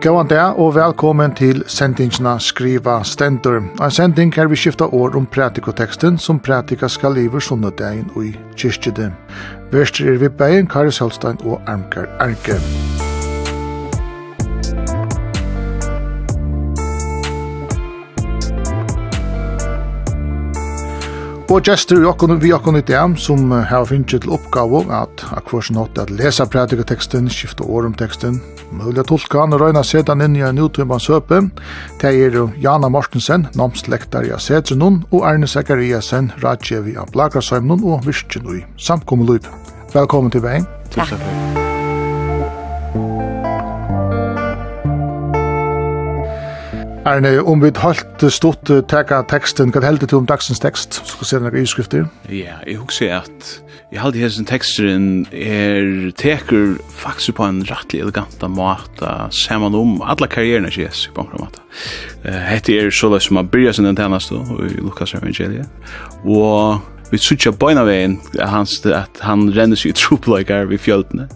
Gåan dag og velkommen til sendingina Skriva Stendur. En sending her vi skifta år om pratikoteksten som pratika skal liver sunnudegin og i kyrkjede. Verster er vi bægen Karis Selstein og Armkar Arke. Og gestur jokkun vi jokkun i dem som har finnst til oppgave at akkurat nått at lesa pratikoteksten, skifta år om teksten, Mulig tolka han og røyna sedan inn i en utvimmans søpe. Det er Jana Mortensen, namslektar i Asetrenun, og Arne Sekariasen, Radjevi av Blagrasheimnun og Virkinui, samt kommelup. Velkommen til veien. Takk. Takk. Arne, om vi holdt stort teka teksten, hva heldur du om dagsens tekst? Skal se noen utskrifter. Ja, jeg husker at jeg heldur hessen teksten er teker faktisk på en rettelig elegant måte saman om alla karrieren er kjes på en måte. Hette er så løs som man byrja sin tjeneste i Lukas evangeliet. Og vi sucha beina at han at han renner sig tropløkar vi fjøltene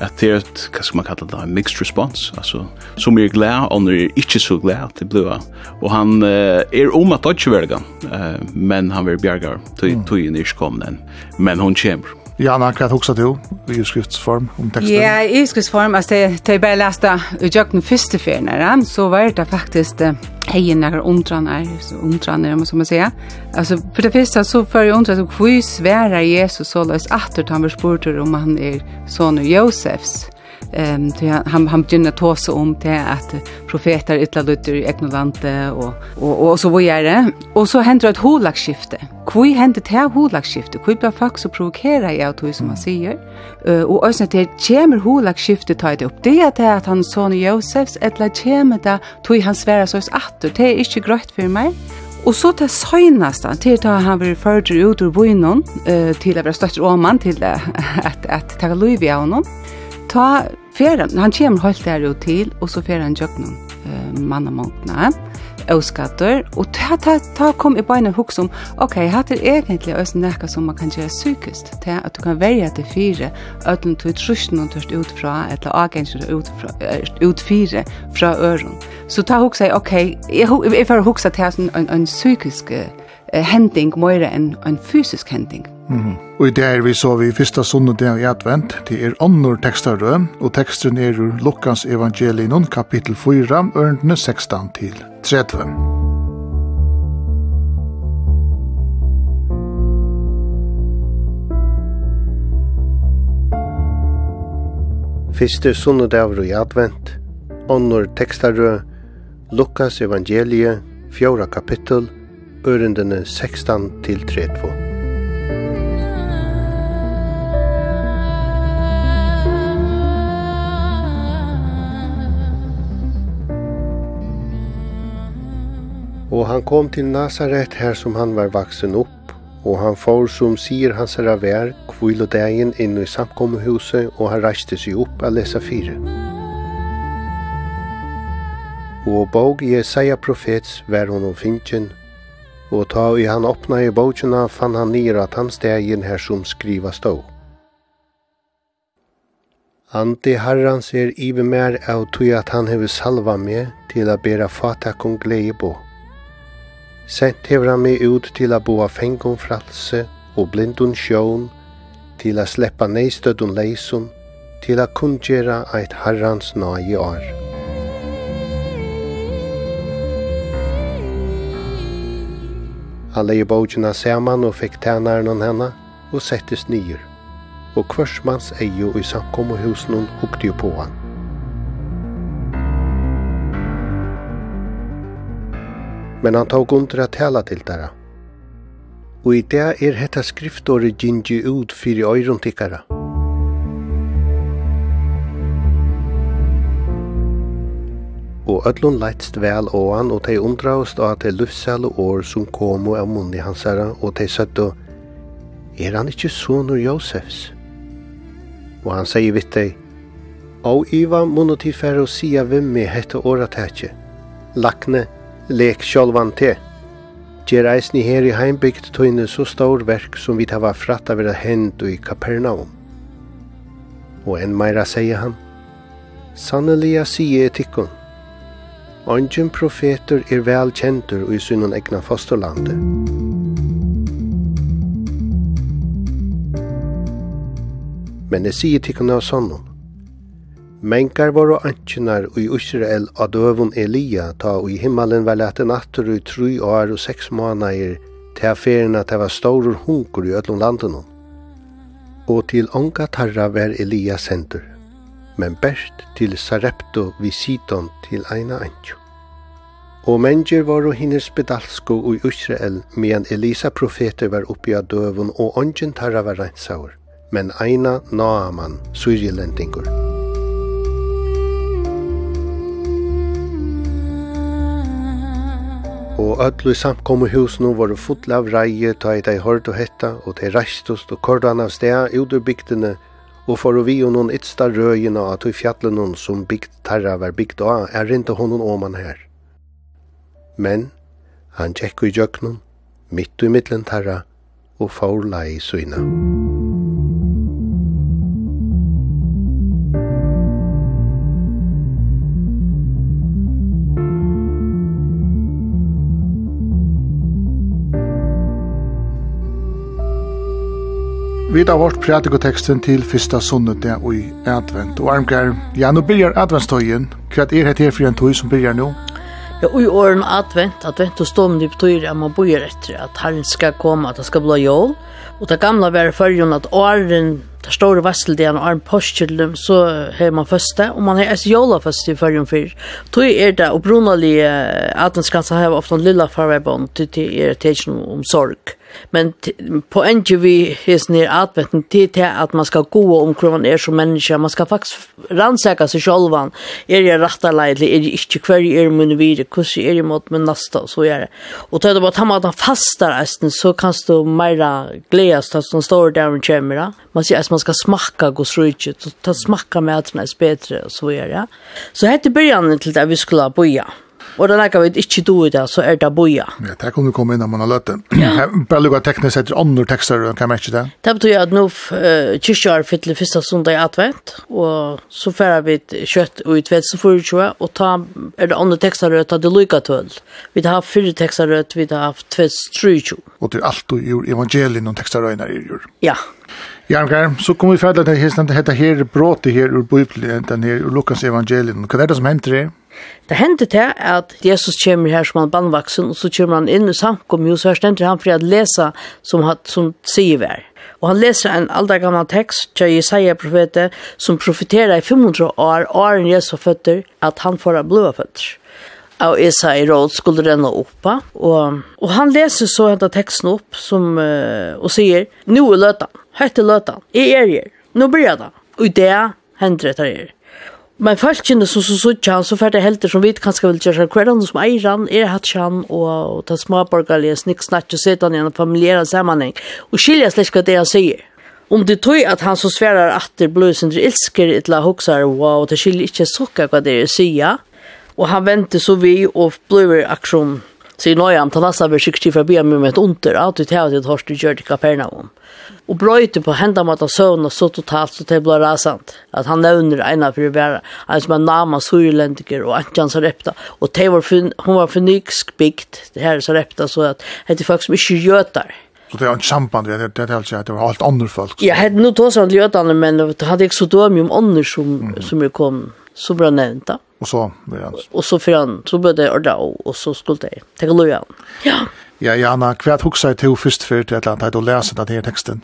at det er et, hva skal man kalla det, en mixed response, altså, som er glad, og når er ikke så glad til blua og han uh, er om at dodge verga, uh, men han vil bjergar, tøyen er ikke kom den men hon kommer. Jana, hva er hoksa du i utskriftsform om teksten? Ja, i utskriftsform, altså, da jeg bare leste i jøkken første ferien, så var det faktisk heien nære omdraner, omdraner, om man sier. Altså, for det første så får jeg omdraner, hvor svære Jesus så løs atter, han var spurt om han er sånn Josefs, Ehm um, han han begynner ta så om till att profeter ytla lutter i egna och och och så vad gör det? Och så händer ett holakskifte. Kvui händer det holakskifte. Kvui blir folk så provokera i att som man säger. Eh och ösna det kommer holakskifte ta det upp. Det är att han son Josefs etla kommer det tog han svära så att det är inte gröt för mig. Og så til søgnasta, til da han var ført ut ur boinon, uh, til å være støtter åman, til at, at, at takk løyvi av honom, ta feran, han kommer helt der ut til, og så feran jøgnen uh, mann og og ta, ta, ta kom i beina hukk som, ok, hatt er egentlig også nekka som man kan gjøre sykest, til at du kan velja til fire, ødlen til trusjen og tørst utfra, eller agensjer utfra, ut fire fra øren. Så ta huksa, ok, jeg, jeg får huksa til en, en, en psykisk uh, hending, mer enn en fysisk hending. Mm. Og i det er vi så vi fyrsta sundag i advent, det er ånder tekstarø, og teksten er ur Lukkans evangelion, kapittel 4, ørndene 16 til 30. Fyrste sunnudavr i advent, ånder tekstarø, Lukas evangelie, fjora kapittel, ørendene 16 til 32. Og han kom til Nazaret her som han var vaksen opp, og han får som sier hans herra vær, kvile dagen inn i samkommehuset, og han reiste seg opp av lesa fire. Og bog Jesaja profets vær hon om finchen, og ta i han åpna i bogena fann han nir at hans dagen her som skriva stå. Ante herrans er ive mer av tog at han hever salva med til a bera fatakon gleibog Sett hever han meg ut til a boa fengon fralse og blindun sjån, til a sleppa neistødun leisun, til a kundgjera eit herrans nai år. Han leie bogina saman og fikk tænaren an henne og settes nyer, og kvörsmans eio i samkommuhusen hukte jo på han. men han tog under at tala til dara. Og i det er hetta skriftåret gingi ut fyrir øyron tikkara. Og öllun leitst vel åan og tei undraust av at tei luftsæle år som komu av munni hansara og tei søttu Er han ikkje sonur Josefs? Og han sier vitt dei Au Iva munno tid færre å sia vimmi hette åratætje. Lakne lek sjálvan te. Gjer eisen i her i heimbygd tøyne så stor verk som vi tava fratt av vera hend i Kapernaum. Og enn meira sier han, Sanneliga sige etikkun, Ongen profeter er vel kjentur i sunnun egna fosterlandet. Men det sier tikkene av sånn, Menkar voru antjinar i Israel av døvun Elia ta og i himmelen var lete natter i tru år og seks måneder til affæren at det var stor hunkur i ødlom landen. Og til onga tarra var Elia sendur, men best til Sarepto vi Sidon til eina antjo. Og mennger og hinnes bedalsko i Israel medan Elisa profeter var oppi av døvun og ongen tarra var reinsaur, men eina Naaman, syrjelendingur. og öll i samkommu husnu var full av reie ta i dei hård og hetta, og dei reistust og kordan av sted ut ur bygdene, og for å vi og noen ytsta røyina at i noen som bygd tarra var bygd av, er inte honom åman her. Men, han tjekk i jøknum, mitt i mittlen tarra, og faur lai i syna. Vi tar vårt pratikoteksten til fyrsta sunnudet og i advent. Og Armgar, ja, nå byrjar adventstøyen. Hva er det her for en tøy som byrjar nå? Ja, og i åren advent, advent og stående betyr at man bøyer etter at Herren skal komme, at det skal bli jól. Og det gamla var i førjen at åren, det store vasseldean og åren postkjølen, så har man første, og man har et jola første i førjen fyr. Tøy er det opprunalige adventskanser har ofte en lilla farvebånd til det er tekjen om sorg. Men på en vi hes ner adventen till till att man ska gå om hur man är som människa. Man ska faktiskt rannsaka sig själva. Är jag rätta lejdlig? Är jag inte kvar? Är er min vid? Hur är jag mot min nästa? Så är det. Och tar du bara tamma att han fastar ästen så kan du mera glädjas att de står där och kämmer. Man säger att man ska smaka gos rydget. Så ta smaka med att den är bättre. Så är det. Så här till början till där vi skulle boja. Og det leker vi ikke do i det, så er det boja. Ja, det kan du komme inn om man har løtt det. Ja. Bare lukket teknisk etter andre tekster, kan man ikke det? Det betyr at nå uh, kyrkjør fyller første sondag i advent, og så færer vi kjøtt og utvedt så for 20, og ta, er det andre tekster rødt, det lukket til. Vi har fire tekster rødt, vi har haft tvets 23. Og til alt du gjør evangelien og tekster røyner i gjør. Ja. Ja, okay. så kommer vi ferdig til at det heter her bråte her ur Bibelen, den her ur Lukas evangelien. Hva er det som henter det? Det hendte til at Jesus kommer her som han bandvaksen, og så kommer han inn i samkommet, og så stemte han for å lese som, som sier vær. Og han leser en aldri gammel tekst til Jesaja profetet, som profeterer i 500 år, åren Jesu føtter, at han får av blåa føtter. Og Jesaja råd skulle renne opp. og, og han leser så hentet teksten opp, som, og sier, «Nå er løtan, høyt er løtan, jeg er her, nå blir det, og det hender det her.» Men folkene som så suttja han, så fer det helter som vi kanskje vil gjøre seg som eier han, er hatt han, og ta småborgerlige snikksnatje og sitte han i en familjär sammanheng, og skilja slik hva det han sier. Om det tog at han så sverar at det blod sin ilsker etla hoksar, wow, det skilja ikke sukka hva det er sier, og han venter så vi og blir aktion. Så i nøye om Talassa var sikkert for å be med et under, at det har det hørste gjør i Kapernaum. Og brøyte på hendene mot av søvn og så totalt så det ble rasant. At han nevner en av å være, en som er nama surlendiker og antjan sarepta. Og det var, hun var fornyksk bygd, det her sarepta, så at det er folk som ikke gjøter. Så det är en samband det er det alltså det var allt andra folk. Jag hade nog då sånt lötande men det hade jag så döm om andre som som jag kom så bra nämnt. Og så blir han. Og så fyrir han, så ble det ordet, og så skulle det. Tenk å løye han. Ja. Ja, Jana, hva er huksa i til først for til et eller annet, og lese den her teksten?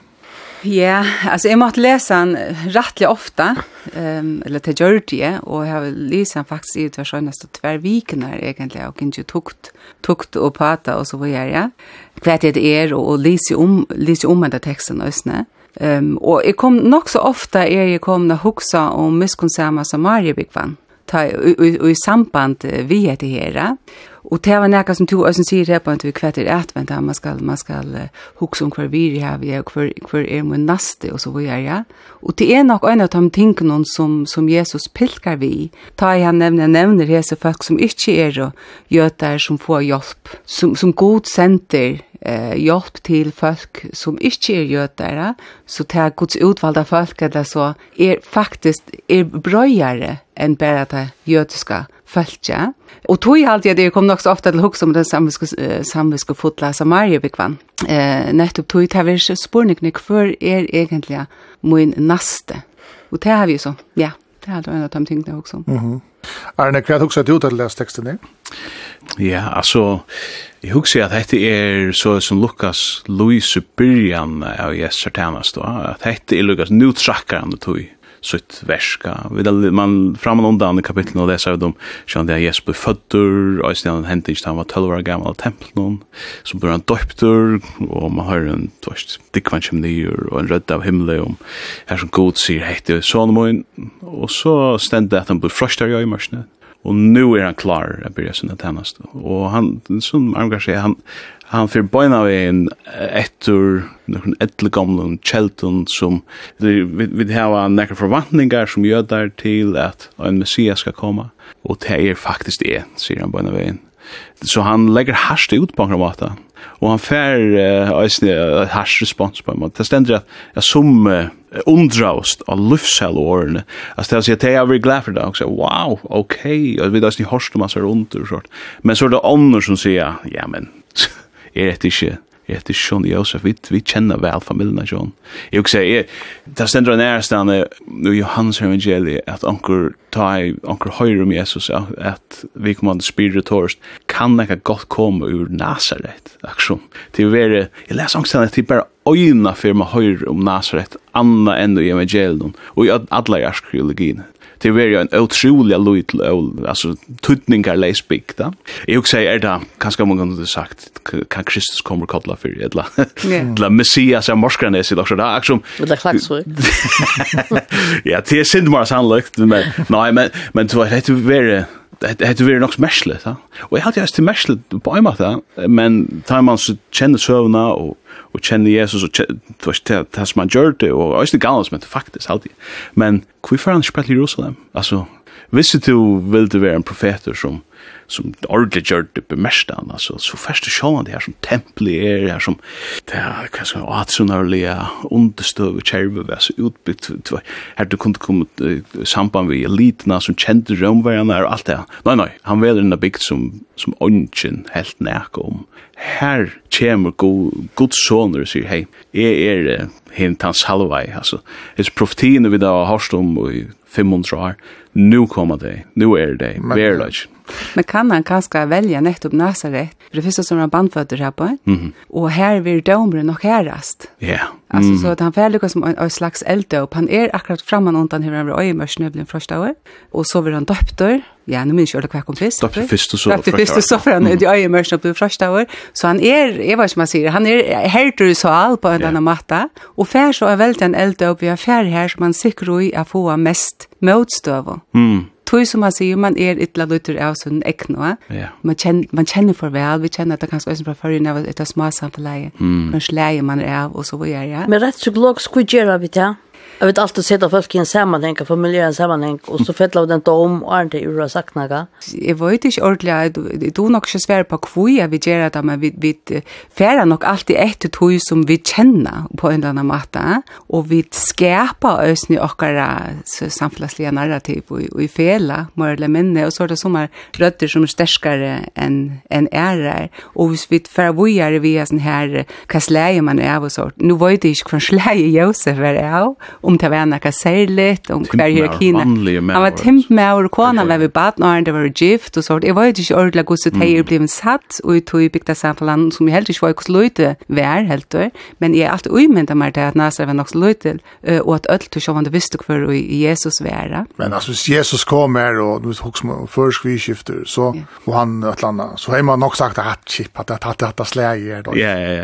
Ja, altså jeg måtte lese den rettelig ofta, um, eller til Gjørdige, og jeg har lese den faktisk i hver skjønneste tvervikene egentlig, og ikke tukt, tukt og pata og så videre. Ja. Hva er det er, og, og om, läsa om den teksten også, Um, og jeg kom nok så ofta er jeg kom til å huksa om miskunnsamma Samarie-byggvann ta, i, i, samband vi heter hera. Og det var nekka som to oss en sier her på att vi kvätter man skal, man skal uh, huxa om kvar vir här vi og hver, hver er min naste og så vad er, ja. Og det er nok en av de tingene som som Jesus pilkar vi. Ta i han nevner, nevner hese folk som ikke er og gjøter som får hjelp, som som god senter, eh, hjelp til folk som ikke er jötare så det er Guds utvalgte folk, eller så er faktisk er brøyere enn bare det jødiske folket. Och tog jag alltid att det kom också ofta till hux om den samviske, samviske fotla Samaria bekvann. Eh, nettopp tog jag till her spørningene, för er egentligen min naste? Och det har vi så, ja, det har du en av de tingene Mhm. Mm. Arne, hva er det husker du til å lese teksten? Ja, altså, jeg husker at dette er så som Lukas Louise Byrjan av Jesser Tamas, at dette er Lukas, nu trakker han det tog sitt verska. Man fram og undan i kapitlet og leser om sjøen det er Jesu ble fødder, og i stedet han hentet ikke han var 12 år gammel av tempelen, så ble han døpter, og man hører en tvørst dikvann kjem nyer, og en rødd av himmelen om her som god sier hette sånn min, og så stendet at han ble frøst av i mørsene, Og nu er han klar å börja sina tjänst. Og han som Armgar sier, han han för bojna vi en etter noen äldre gamle Chelton som vi vi har några förväntningar som gjør der til at en messias skal komme. Og det er faktisk det sier han bojna vi. Så han legger hastigt ut på en måte og han fær eisne uh, hars respons på meg. Det stender at jeg som uh, undraust av livshell og årene. Altså det er å si at jeg er veldig glad for det. Og sier, wow, ok, og vi da er sin hørste masse runder og sånt. Men så er det ånder som sier, ja, men er det ikke Jeg heter Sean Josef, vi, vi kjenner vel familien av Sean. Jeg vil si, det stender en ærestande i Johannes evangelie, at anker, ta, anker høyre om Jesus, at vi kommer til spyrir torst kan ikke godt komme ur Nazaret, aksjon. Til å være, jeg leser angstande, til bare øyna for meg høyre om Nazaret, anna enn i evangelion, og i alle jærskriologien det var ju en otrolig lojt alltså tutningar läsbik där. Jag också är det kanske man kunde sagt kan Kristus kommer kolla för det la. La Messias är morskane sig också där också. Det klacks så. Ja, det är synd mer sannolikt men nej men men det var det var det hade varit något smärsligt va. Och jag hade just till märsligt på mig men tar man så känner sövna och og kjenner Jesus og du vet det, det som han gjør det og også det galt men faktisk alltid men hvorfor han ikke til Jerusalem? Altså hvis du vil det være en profeter som som ordentlig gjør det bemest han altså så først du sjå det her som tempel er det her som det er hva skal man atsunarlige understøve kjerve altså utbytt her du kunne komme i samband med elitene som kjente romverjene og alt det nei nei han var en bygd som som ånden helt nek om her kommer god, god soner og sier, hei, jeg er hent hans halvvei, altså. Ets profetiene vi da har hørt om i 500 år, nu kommer det, nu er det, verlag. Men kan han kanskje velge nettopp Nazaret, for det første som er bandføtter her på, mm -hmm. og her vil domere nok herast. Ja, yeah. Alltså mm. så att han färdig som en, en slags elddop. Han är akkurat framman undan hur han var i mörsnövlen första år. Och så var han döptor. Ja, nu minns jag det kvar kom först. Döpt först och så. Döpt först och så för han är i mörsnövlen första år. Så han är, jag vet inte man säger, han är herter så all på en yeah. annan matta. Och fär så är väldigt en elddop. Vi har färg här som man sikrar i att få mest motstövå. Mm tog som man sier, man er ytla lutter av sånn ekna. Ja. Man, kjenner, man kjenner for vel, vi kjenner at det kanskje også fra førre av et av små samfunnet, mm. kanskje leie man er av, og så videre. Men rett psykolog, hva gjør vi til? Jag vet alltid sätta folk i en sammanhang, familjär sammanhang, och så fettlar vi den dom och inte ur att sagt något. Jag vet inte ordentligt, du är nog inte svär på kvöja vill göra det, men vi, vi färdar nog alltid ett tog som vi känner på en eller annan måte, och vi skapar oss i åkara samfälliga narrativ och och i fela, mer eller mindre, och så är det som är rötter som är stärskare än, än ärar. Och hvis vi färdar vi via sån här, vad släger man är av och så, Nu vet jag inte vad släger Josef är av, om det var noe særlig, om hver hierarkina. Han var timt med over kona, men vi bad når det var gift og sånt. Jeg var ikke ordentlig god så det er blevet satt, og tog i bygda samfunnet, som jeg helt ikke var hos løyte vær, helt og. Men jeg er alltid umynda meg til at Nazar var nok så løyte, og at ødelt og sjåvande visste hver i Jesus vær. Men altså, hvis Jesus kom her, og du vet, hos før skviskifter, så, og han et eller annet, så har man nok sagt at hatt chip, at det hatt hatt slag her.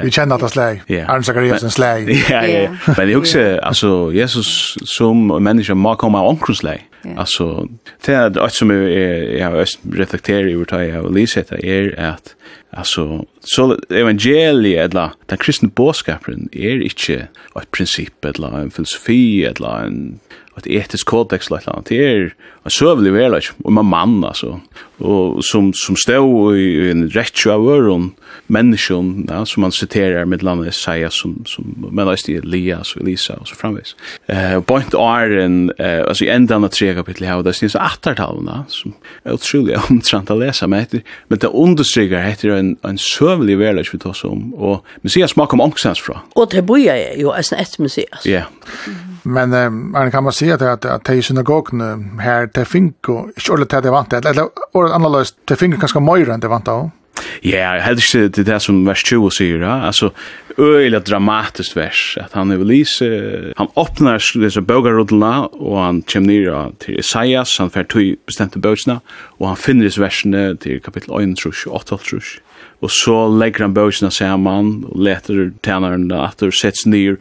Vi kjenner at det slag. Arne Zakariasen slag. Ja, ja, ja. Men jeg husker, altså, Jesus Jesus som människa må komma av omkronslag. Yeah. Alltså, det är ett som jag, jag reflekterar över det jag har läst det är att alltså, så evangeliet eller den kristna bådskapen är inte ett princip eller en filosofi eller en ett etiskt kodex eller något. Det är en sövlig väl och man man alltså och som som står i en rätt av öron människan ja, som man citerar med landet Isaiah som som men det är Elias och Elisa och så framvis. Eh point är en eh, alltså i ändan av tre kapitel här det syns åttartalen som är otroligt omtrant att läsa men, heter, men det understryker heter en en sövlig väl liksom vi tar som och Messias smakar om ångstens från. Och det bojar ju alltså ett Messias. Ja. Yeah. Men eh, kan man säga att att det är synagogen här till och inte ordet det vant eller ordet annorlunda till fink kanske mer än det vant då. Ja, jag hade inte det där som vers 20 säger, ja. Alltså öliga dramatiskt vers att han vill läsa han öppnar dessa bogarrodlarna och han kommer ner till Isaias, han får två bestämda bögarna och han finner dessa verserna till kapitel 1 tror jag, 8 tror jag. Och så lägger han bögarna samman och letar tjänaren att det sätts ner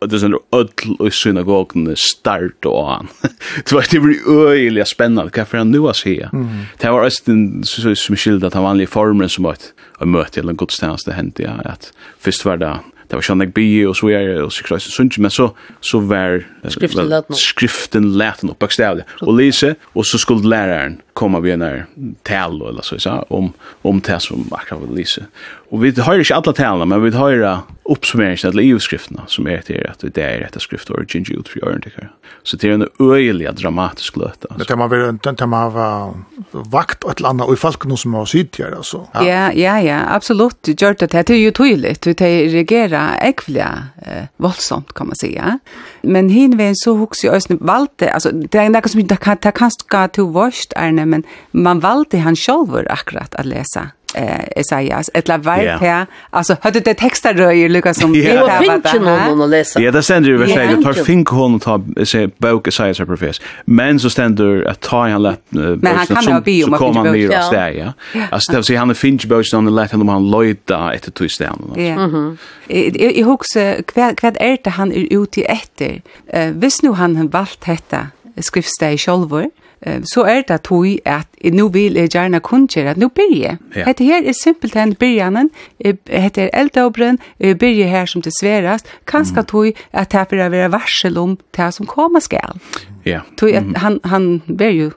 og det er öll og synagogen start og an. det var det blir øyelig spennende, hva for han nu har sier. Det var også den som skilda at han vanlige formen som var et møte eller en godstjeneste det ja at først var det det var sjöndag bi og så er är och så sunt men så så var skriften läten skriften läten upp bokstavligt och lise, och så skulle läraren komma vid när tal eller så så om om det som akkurat var lise. Og vi høyrer ikke alle talene, men vi høyrer oppsummeringen til EU-skrifterna som er til at det er etter skrift og ikke ut for øyne Så det er en øyelig dramatisk løte. Det kan man være den til man har vakt et eller annet, og i folk noe som har sitt her, altså. Ja, ja, ja, absolutt. Det gjør det, det er jo tydelig. Det reagerer ekvelig eh, voldsomt, kan man si. Men hinveien så hos ju Øystein valgte, altså, det er noe som det kan, ta kan skal til vårt, Erne, men man valgte han selv akkurat å lese eh Esaias. Eller la vart här alltså hade det texter rör Lucas som det var fint ju någon att läsa ja det ständer ju verkligen yeah. tar fink hon ta se bok Isaias är profess men så ständer att ta han lätt men han kan ju om att komma ner och där ja. Alltså det så han är finns bok on the lätt han man lojta ett twist där mhm. I huxa kvad kvad är det han är ute efter visst nu han har valt detta skriftstäj självor så er det tog at nå vil jeg gjerne kunngjøre at nå byrje. Ja. Hette her er simpelt enn byrjanen, hette er eldåbren, byrje her som det sverast, kanskje mm. tog at det er varsel om det som kommer skal. Ja. Tog att han han ber ju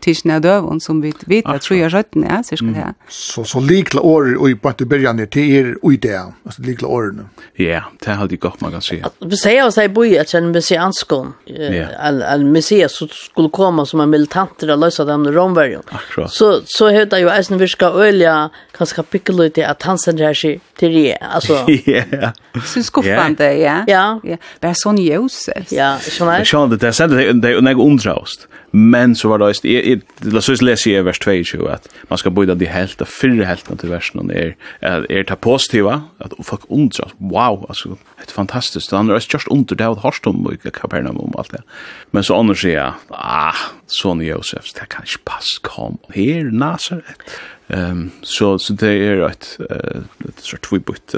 tisna dövon som vi vet att tror jag skötten är så ska det. Så så likla år och i på att börja ner till er och i det. Alltså likla år nu. Ja, det hade jag gott man kan se. Vi säger oss att boja att en messianskon all all messias så skulle komma som en militant eller lösa den Akkurat. Så så heter ju Eisen viska kanskje pikkel ut i at han sender sig til det, alltså. Ja. Så skuffande, ja. Ja. Ja, bara sån Josef. Ja, skjønner jeg. Skjønner det, det sender det, det er undrast. Men så var det, jeg, la oss lese i vers 22, at man skal bøyda de helt, och fyra helt til versen, er, er ta positiva, at folk undrast, wow, alltså det fantastiskt fantastisk, han just under det, og hørst om, og Kapernaum, og allt det. Men så annars sier, ah, son Josef, det kan inte pass kom, her, Nazaret. Ehm så så det är ett ett sorts tvåbutt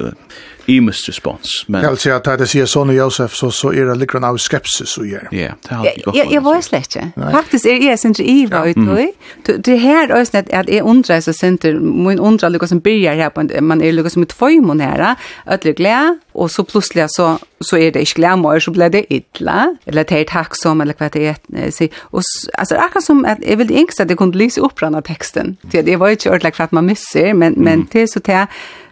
imus respons. Men... Jag vill säga att det säger Sonny Josef så, så är det likadant av skepsis och gör. Ja, det har jag gott. Jag var slett inte. Faktiskt är jag sin var ut då. Det här är snett att jag undrar så center min undrar Lucas som börjar här på man är Lucas som ett förmon här att lyckliga och så plötsligt så så är det inte mer så blir det illa eller det är tacksam eller vad det är så och alltså akkurat som att jag vill inte att det kunde läsa upp den här texten. Det var ju inte ordentligt för att man missar men men det är så det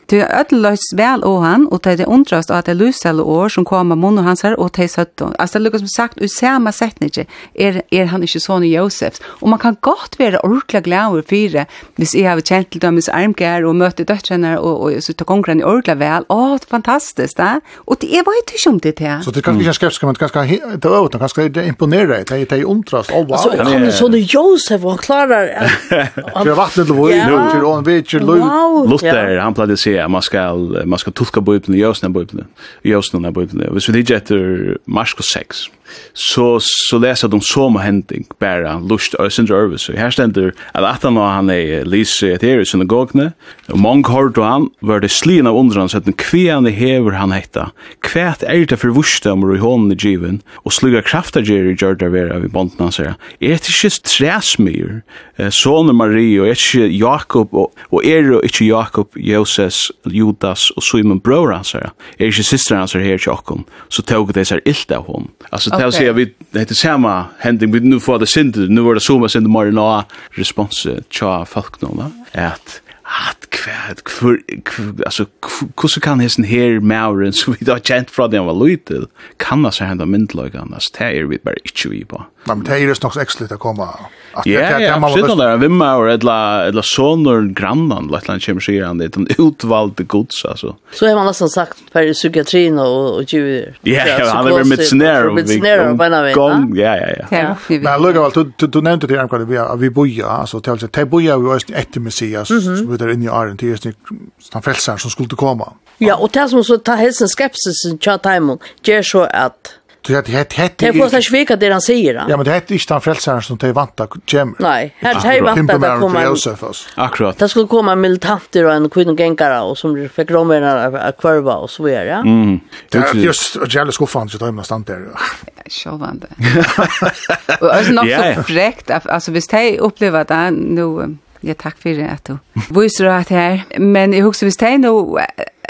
Det er ødeløst vel og han, og det er undrast at det er luselle år som kommer munn og hans her, og det er søtten. Altså, det er lukket som sagt, og samme sett er, er han ikke sånn i Josefs. Og man kan godt være ordentlig glad over fire, hvis jeg har kjent til dømmes armgær, og møte døtrene, og, og, og så tar kongren i ordentlig vel. Å, det er fantastisk, det. Og det er bare ikke om det til. Så det er kanskje ikke skeptisk, men det er kanskje det er åten, kanskje det imponerer deg, det är undrast, og wow. Altså, han är sånn i Josef, och han klarer... Vattnet, det er vattnet, det er vattnet, det er vattnet, det er ja, man ska man ska tolka bibeln bøyblene, jøsne bøyblene, jøsne bøyblene. Hvis vi ikke etter Marskos 6, så så läser de som händing bara lust ösen service så här ständer att att han han är Lise här i synagogne och många har då han var det slina undran så att den kvene hever han hetta kvärt är det för vusta om i hon i given och sluga krafta Jerry Jordan vara vi bonden så är det inte träsmyr sonen Maria och inte Jakob och är det inte Jakob Joses Judas och Simon bror han så är det systrarna så här i så tog det så ilt av hon alltså Okay. Det vill säga vi det heter samma händing vi nu får det synd nu var det så mycket synd mer nå respons tja folk nå, va. Att at kvæð kvør altså kussu kan hesen her mauren so við har kjent frá dem var lutil kan man seg henda myndløgan? As tær við bara ikki við på men tær er nokk ekstra at koma at ja ja sidan där við maur eller eller sonor grannan latlan kemur sig an det utvalde gods alltså så har man nästan sagt för psykiatrin och och ju ja ja han är med snare med snär på när vi ja ja ja men lugga väl du du nämnde det här vi vi boja alltså till sig te boja vi är ett messias der inne i æren til Jesu den frelseren som skulle komme. Ja, og det som så tar helsen skepsisen til Taimon, gjør så at Det är det det det får sig svika det han säger. Ja, men det heter inte han frälsaren som det vanta gem. Nej, här här vanta det kommer Josef. Akkurat. Det skulle komma militanter och en kvinna gängare och som fick romerna att kvarva och så vidare. Mm. Det är just att jävla skuffan så tajmna stant där. Sjovande. Och alltså något så fräckt alltså visst hej uppleva det nu Ja, takk for at du viser at her. Men jeg husker hvis det er noe,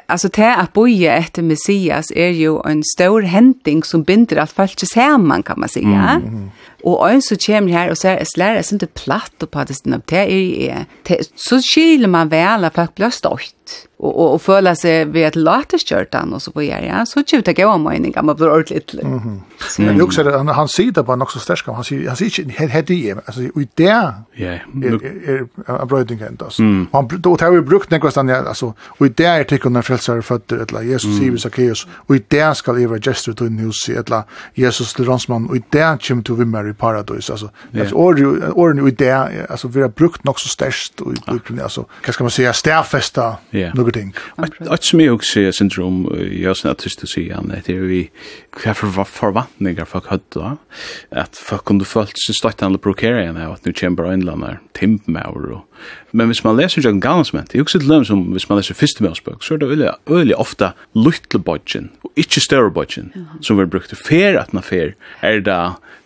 altså det at boje etter Messias er jo en stor hending som binder alt folk til sammen, kan man si. Ja? Mm, mm. Og en så kommer her og så er lærer sin til platt og på det stedet. Det er, så skiler man vel at folk blir stort och och, och föla sig vid ett laterskörtan och så på gör ja så tjuta gå om en man blir ordligt. Mhm. Men också det han han ser det bara också starkt han ser han säger inte helt det alltså i där. Ja. Är bröding kan så. Han då tar vi brukt något sånt alltså och i där tycker när frälsare fötter eller Jesus Sivus Zacchaeus och i där ska det vara gesture to news eller Jesus till ransman och i där kommer till vi Mary paradise alltså. Alltså or or i där alltså vi har brukt något så starkt och alltså vad ska man säga stärfesta. Ja og ting. Att som jag också sier syndrom, jag er sånn at tyst å si, det är vi hva for forvantninger folk hadde, at folk kunne følt sin støttende blokkeringen av at nu kommer bare innlander, timpmauer og Men hvis man leser Jack Gansman, det er jo ikke løm som hvis man leser første Mosbøk, så er det veldig, veldig ofte lytle bodgen, og ikke større bodgen, som vi brukte fer at man fer, er det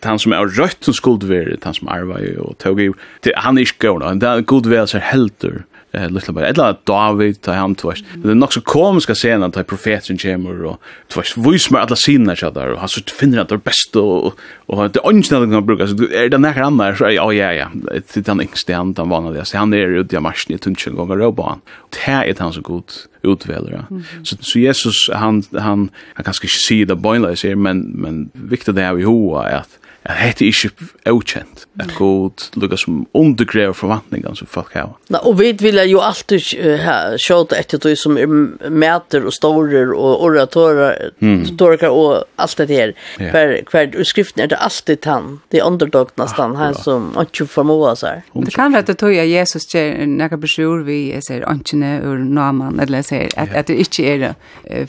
han som er rødt som skuld være, han som arver, og tog i, han er ikke gøy, det er god vel, så helter, eh lilla bara ella David ta han tvås det är nog så komiska scener att profeten kommer och tvås voice med alla scener each other och han så finner att det är bäst och och det anställda kan bruka så är det när annars så ja ja ja. Det han inte han han vanliga. Det så han är ute i marschen i tunchen gånger roban. bara det är han så god utvälare så så Jesus han han han kanske se the det boiler men men viktigt det är ju att at heter ikkje avkjent, at god lukka som undergrever forvantningar som folk har. Na, og vi vil jo alltid uh, sjåta etter du som er meter og storer og oratorer mm. og alt det her. Yeah. Hver, hver utskriften er det alltid han, det er underdog nesten, han som ikke formåa seg. Det kan være at det tog jeg Jesus gjør nekka besjur vi ser antjene ur naman, eller ser at, at det ikke er det.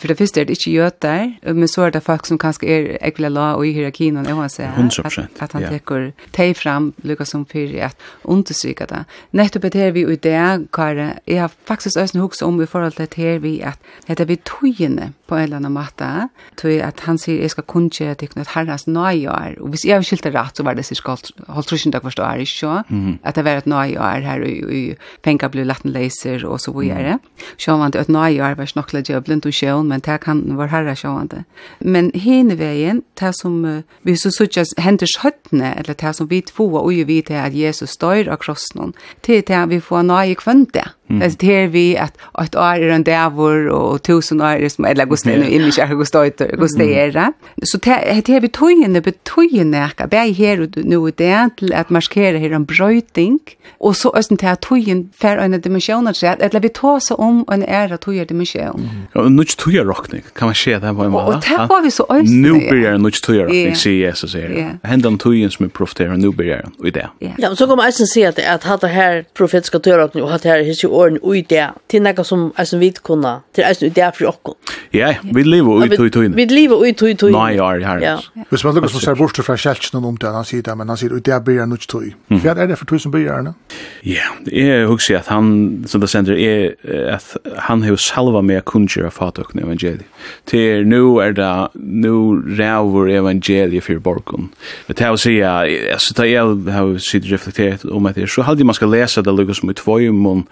For det første er det ikke gjøter, men så er det folk som kanskje er ekvile la og i hierarkinen, og han ser. 100%. At, at han yeah. tekur fram, lukka som fyrir, at understryka det. Nettopp et her vi i det, Kare, jeg har faktisk også hukse om i forhold til et vi, at dette vi tøyene på en eller annen måte, tøy at han sier, jeg skal kun kjøre til at herrens nøyår, og hvis jeg har skilt rett, så var det cirka holdt trusjen dag forstå er ikke, at det var et nøyår her, og penger ble latten leiser, og så videre. Sjåvande, et nøyår var snakla djøblen, du sjøen, men det kan være herre sjåvande. Men henne veien, det som vi så suttet, hender skjøttene, eller det som vi två og vi til at Jesus dør av krossen, til det vi får nøye kvønte. Mm. Det ser vi att ett år är en dävor och tusen år är som eller augusti nu in i augusti augusti är Så det här vi tog in betyder näka bär här och nu det till att markera här en brötning och så östen till att tog in för en dimension att eller vi tar så om en ära tog er dimension. Och nu tog jag rockning kan man se det på en mål. Och det var vi så östen. Nu börjar nu tog jag rockning se Jesus så här. Händan tog in som är profeter nu börjar och det. Ja, så kommer jag sen se att att hade här profetiska tog rockning och hade här his åren ui det, til nekka som er som vidt kunna, til er som ui det for okko. Ja, vi lever ui tui tui. Vi lever ui tui tui. Nei, ja, ja. Hvis man lukkar som ser bort fra kjeltsen om det, han sier det, men han sier ui det blir nukt tui. Hva er det for tui som blir erne? Ja, jeg husker at han, som det sender, er at han har salva med kunnskjer av fatukne evangeliet. Til nu er det, nu ræver evangeliet for borgon. Men til å si, altså, det jeg har sitt reflekteret om at det, så halde man skal lesa det lukkar som i tvojum,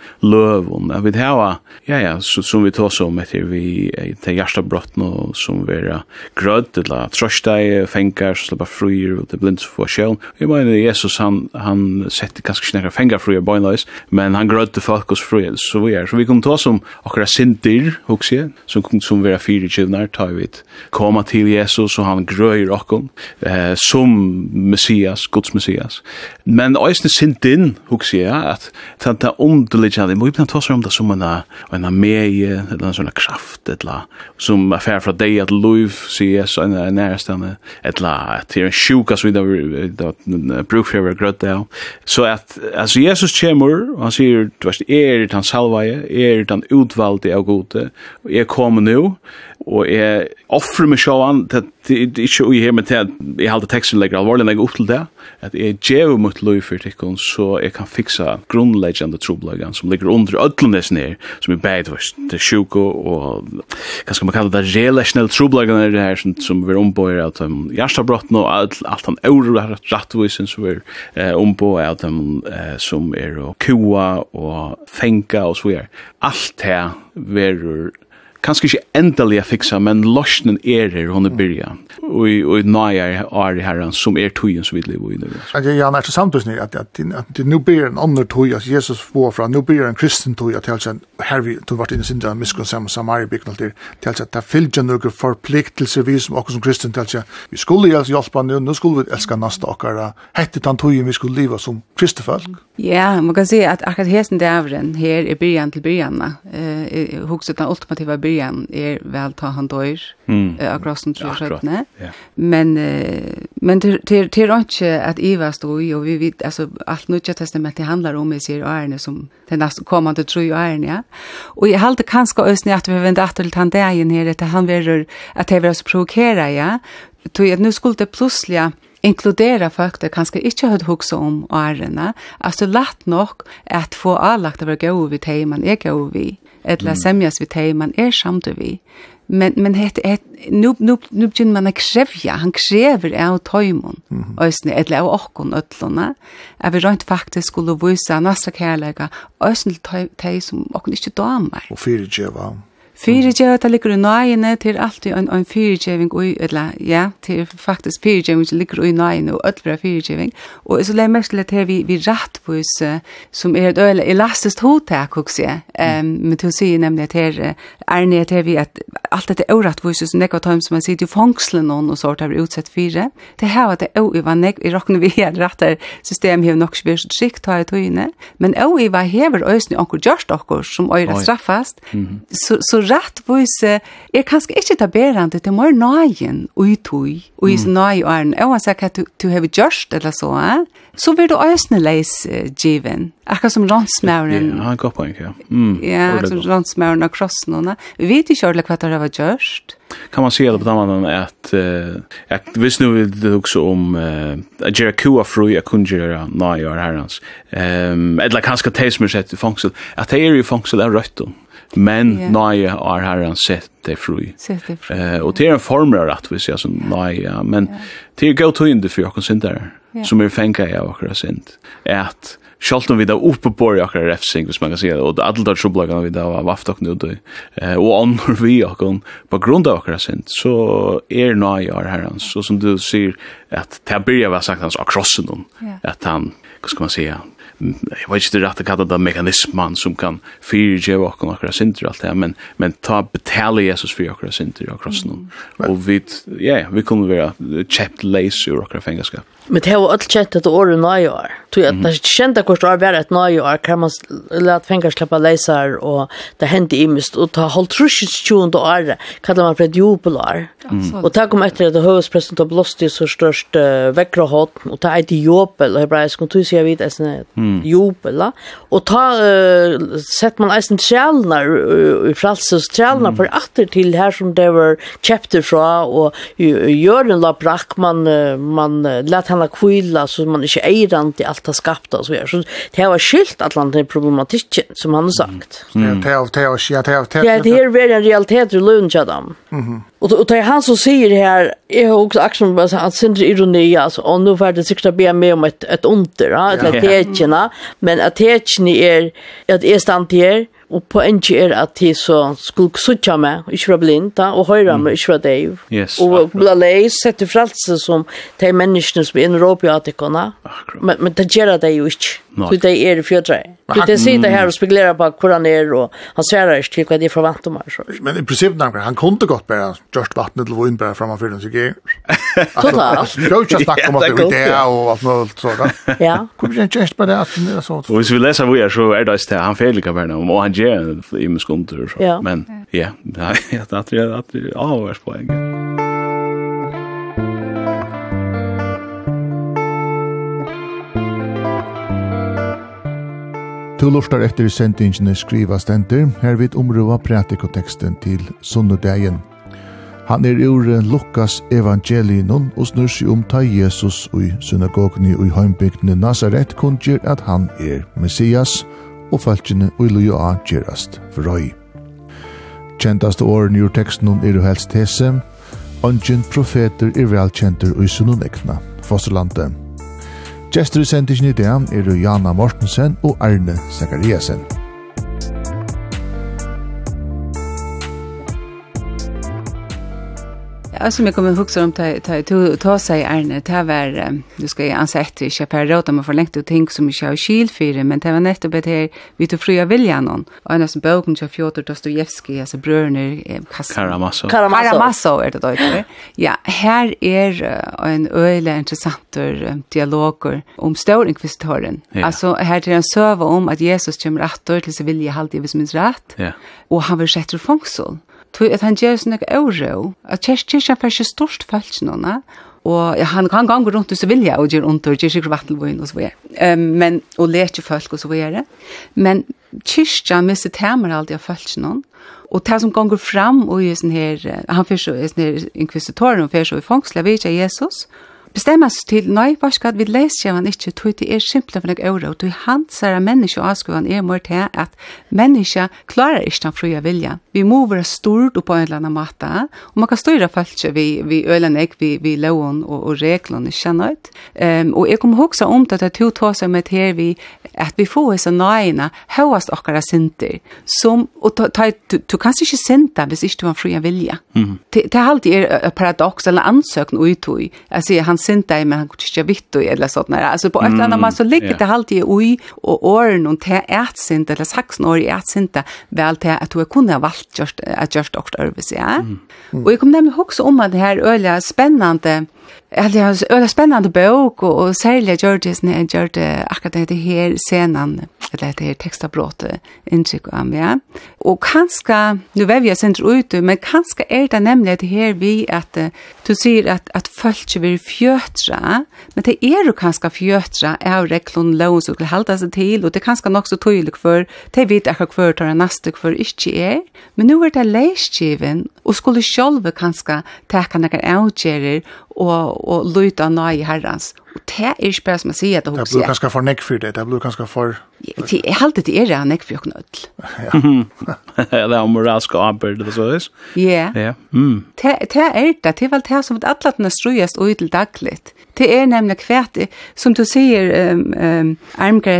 døvun, at vi hava, ja ja, så, som vi tås om etter vi til hjertabrotten nå, som vera grødd, eller trøsteg, fengar, så slipper fruir, og det blindt for sjøen. Jeg mener, Jesus, han, han sette ganske snakka fengar fruir bøgnløys, men han grødde folk hos fruir, så vi er. Så vi kom tås om akkurat sindir, hos jeg, som, som vera fyri kjivnar, tar vi koma til Jesus, og han grøyr okkon, eh, som Messias, Guds Messias. Men òsne sindin, hos jeg, at det er men Bibelen tosar om det som en, en meie, eller en sånn kraft, eller som affær fra deg at liv, sier Jesus, en nærestande, eller at det er en sjuka som vi da bruk for å være grøtt det. Så at, altså Jesus kommer, og han sier, du vet, er det han salvaje, er det han utvalgte av gode, og jeg kommer nå, og jeg offrer meg sjåan det er ikke ui her, hjemme til at jeg halte teksten legger alvorlig legger opp til det. At jeg djever mot løy for tikkun så jeg kan fiksa grunnleggjande troblagan som ligger under ödlenes ned som er beid, vers til sjuko og hva skal man kalla det relationell troblagan er det her som, som vi er ombøyer av dem hjertabrotten og alt, alt han eur rattvisen som vi er ombøyer av dem som er og kua og fenga og så er alt det verur kanskje ikke endelig å fikse, men løsnen er her, hun er byrja. Og, og nøyer er herren som er tøyen som vi lever i nu. Ja, han er til samtidig at, at, at, at nå blir en annen tøy, at Jesus får fra, nå blir en kristen tøy, at helsen, her vi tog vært i sindra, miskunn sammen, samari byggen alt til at det fylgja noen forpliktelser vi som okker som kristen, til vi skulle helst hjelpa nu, nå skulle vi elska nasta okkar, hette den tøyen vi skulle leva som kristefolk. Ja, man kan si at akkurat hesten dævren her er byrjan til byrjan, eh, hukset den ultimativa byrjan, början är väl ta han døyr mm. uh, akkurat som tror jag ja. men uh, men til til till inte att Eva stod i och vi vet alltså allt nya testamentet handlar om i sig ærene som den neste kommande tror jag ærene ja och jag håller kanske ösn att vi vänder at till han där igen här att han vill att det vil så provokera ja tog at nu skulle det plutselig inkludera folk det kanskje ikke hadde hukse om ærene Altså, lett nok at få avlagt å være gode vid til man er gode vi eller semjas vi teg, man er samt vi. Men, men het, het, nu, nu, nu begynner man å krevja, han krever av tøymon, mm -hmm. øsne, eller av okkon øtlona, at vi rent faktisk skulle vise nasra kærlega, øsne til teg som okkon ikkje damer. Og fyrir djeva. Fyrirgeva, det ligger i nøyene, til alltid en, en fyrirgeving, og, eller, ja, til faktisk fyrirgeving som ligger i nøyene, og ødelbra fyrirgeving. Og så legger mest til at vi, vi rettvis, som er et øyne elastisk hotak, også, jeg. Um, men til å si nemlig at her, er nede til vi at alt dette øyrettvis, som nekva tøym som man sitter i fangslen noen, og så har vi utsett fyre. Det her at det øyva nek, i rokken vi er rettar system, hever nok svært skikt, ta i tøyne, men øyva hever øyne, anker gjørst okkur, som øyre straffast, så, så rattvise er kanskje ikke taberende til mer nøyen og i tog, og i nøy og æren. Og han sier at du, du har gjørst eller så, eh? så vil du øsne leis uh, given. Akkurat som rånsmæren. Ja, han går på en, ja. Mm, ja, som rånsmæren og krossen. Og, Vi vet ikke ordentlig hva det var gjørst. Kan man se det på den måten at, uh, at hvis nu vil det også om uh, at gjøre kua fru jag kunne gjøre nøy og herrens, um, eller kanske tesmer sett i fangsel, at det er i fangsel er rött då men yeah. nøye er herren sett det fri. Sett det fri. Eh, og det er en form av rettvis, altså nøye, men yeah. det er gøy tøyende for oss syndere, yeah. som er fengt av oss synd, at Sjalt om vi da oppe på i akkurat refsing, hvis man kan si det, og alle der trubla vi da var vaft okken eh, og annor vi okken på grunn av akkurat sint, så er nøye av herren, så som du sier, at det blir jeg vel sagt hans av krossen, at han, hva skal man si, jeg vet ikke det rette kallet det mekanismen som kan fyrtjeve okken akkurat synder alt det, men, men ta betale Jesus for akkurat synder akkurat krossen. Mm. Og vi, ja, vi kunne være kjept leis ur akkurat fengaskap. Men det har alt kjent att året nöje år. Tog att när jag kände att år var et nöje år kan man lade fänga slippe läsar og det hendte i mist och ta holdt trusjens tjugonde år kallar man for et jubelår. Og det kom etter at hövudsprästen tog blåst i så størst störst väckra hot det er et jubel og hebraisk og tog sig jag vid ett jubel. Och ta sett man eisen trälnar i fralses trälnar for atter til her som det var chapter fra og gjør en la brakk, man uh, man uh, kan kvila så man ikke eier an til alt det skapta og så vidare. Så det var skilt at land er problematikken, som han har sagt. Ja, det er det er ja, det er det. Ja, det er veldig en realitet i løn til dem. Og, og det er han som sier her, jeg har også akkurat med at sindre ironi, altså, og nå får det sikkert be med om et, et under, ja, et ja. men at det er, at jeg stand til her, Og poenget er at de så skulle sutja meg, ikke være blind, da, og høyre meg, ikke være deg. Yes, og ble leis, sette frelse som de menneskene som er innråp i atikene. Men, men det gjør det jo ikke. For det er i fjødre. For det sitter her og spekulerer på hvor han er, og han sverer ikke til hva de forventer meg. Så. Men i prinsippet, han kunne godt bare gjørst vattnet til vunnet bare fremme fyren, så ikke? Totalt. Du kan jo ikke snakke om at det er det, og alt mulig sånt. Ja. Hvor blir det gjørst bare det? Og hvis vi leser hvor jeg så er det, han feil ikke bare noe, og han gjør en i min skunter. Ja. Men ja, det er det at det er avhørspoeng. Du lortar etter sendingene skriva stenter, her vid omrøva pratikoteksten til sunnedagen. Han er ur Lukas evangelinon og snur seg om ta Jesus i synagogni og i heimbygdene Nazaret kunngjør at han er Messias, og og falskene og i løy gjerast for røy. Kjentaste åren i teksten er jo helst tese, Ongen profeter er velkjenter og i sunnun ekna, Fosserlandet. Gjester i sendingen i dag er Jana Mortensen og Arne Zakariasen. Alltså som jag kommer huxa om ta ta ta ta sig Arne. Ta var du ska ju ansa efter köpa råd om för länge och ting som jag skil för men det var netto bet här vi tog fria viljan någon. Och en som boken till Fjodor Dostojevskij alltså bröder Karamazov Karamazov är det då ja här är en öle intressant dialoger om stor inkvisitören alltså här är en server om att Jesus kommer åter till sig vilja halt i vis minst rätt. Ja. Och han vill sätta fångsel tog at han gjør sånn ikke euro. At kyrkjen er ikke størst følt noen, og ja, han kan gange rundt hvis vilja og gjør ondt og gjør sikkert vattelvåin og så videre. Um, men, og leke folk og så videre. Men kyrkja mistet temer aldri av følt noen, Og det som ganger fram og i sånn her, han fyrir så i sånn her inkvisitoren og fyrir så i fangsla, vi Jesus, bestemmas til, nei, hva skal vi lese han ikke, tog det er simpelthen for noe øre, og tog han sier at menneske og avskuvan er mer til at menneske klarer ikke den frie vilja. Vi må være stort på en eller annen måte, og man kan styre folk vi, vi ølen jeg, vi, vi loven og, og reglene, ikke sant? Um, og jeg kommer også om det at to tar seg med her vi, at vi får disse nøyene, høyest okkara sinter, som, og du kan ikke sinta hvis ikke du har frie vilja. Mm. Det, det er alltid er paradoks, eller ansøkn uttøy, jeg sier han synda i men han kunde inte vitt och eller sånt där. Alltså på ett eller annat man så ligger det alltid i och åren och till ät synd eller saxen år i ät synda väl till att du kunde ha valt just att just också över. Ja? Mm. Och jag kom nämligen också om att det här öliga spännande det er en spennende bok og, og særlig gjør det gjorde det gjør det akkurat det her scenen eller det her textabråtet inntrykk av meg. Og kanskje, nu vi jeg sent ut men kanskje er det nemlig det her vi at du sier at, at folk ikke vil fjøtre, men det er jo kanskje fjøtre av reglon som vil halda seg til, og det er kanskje nok så tydelig for, det vet jag hur er tar nästa kvar ikke er. men nu er det läsgiven og skulle sjálve kanska teka nekar avgjerer og, og luta nøy herrans. Og det er ikke bare som jeg sier at det husker. Det blir ganske for nekk for det, det blir ganske for... Jeg halte det er det nekk for jokken ødel. Ja. Det er moralsk og arbeid, det er så er. Ja. Det er det, det er vel det som at alle tene strøyest og til daglig. Det er nemlig kvært, som du sier, um, um,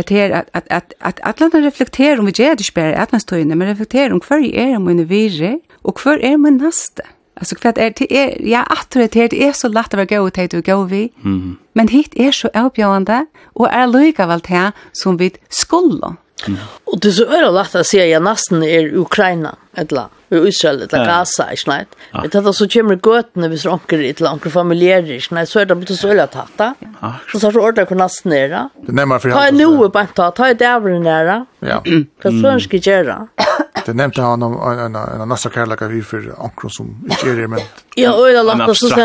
her, at at, at alle tene reflekterer om vi gjør det ikke bare i atmestøyene, men reflekterer om hver er min virre, og hver er min neste. Ja Alltså för att är det är ja att det det är så lätt att vara god till att gå vi. Mm. Men hit är så avgörande och är lika väl här som vi skulle. Mm. Och det är så är lätt att säga jag nästan är Ukraina ett land. Vi Israel ett Gaza i snätt. Men det så kommer götna vi snackar i ett land och familjärer snätt så är det inte så öliga tatta. Så så ordet kan nästan nära. Det närmar för. Ta en nu på ta ta det över nära. Ja. Kan så önska göra. Det nämnde han om en en en nästa kärleka vi för ankron som inte är det men Ja, och det låter så sen.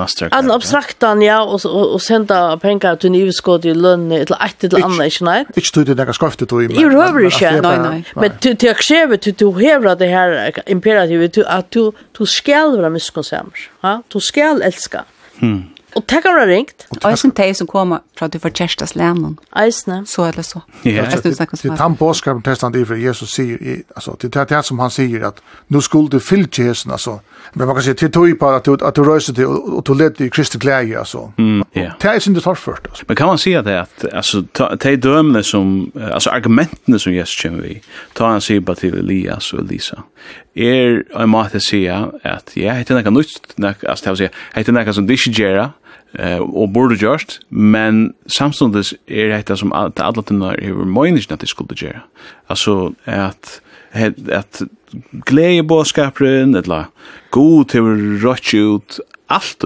Abstraktan, abstraktan. ja, och och sända pengar till nyskott i lön eller ett till annat, inte nej. Inte tog det några skaftet då i. men. Jo, det var inte. Nej, nej. Men du du kräver du du hävdar det här imperativet att du du skall vara miskonsamer, Ja, du skall älska. Mm. Og det kan være ringt. Og jeg Eisen de som kommer fra du får kjærestas lænen. Eisne. Så eller så. Ja, det er den bådskapen testan det for Jesus sier, altså, det er det som han sier, at nå skulle du fylle kjæresten, altså. Men man kan si, det tog på at du, at du røyser til, og du leder i Kristi glæge, altså. Ja. Det er sin det tar først, altså. Men kan man si at det, at, altså, de dømene som, altså, argumentene som Jesus kommer vi, tar han sier bare til Elias og Elisa, er en måte å si at, ja, det hette nekka nytt, altså, det vil si, hette nekka som de ikke gjør, eh och borde just men samstundes är det detta som att alla den tunnar är meningen att det skulle göra. Alltså att att glädje boskapren eller god till rotch ut allt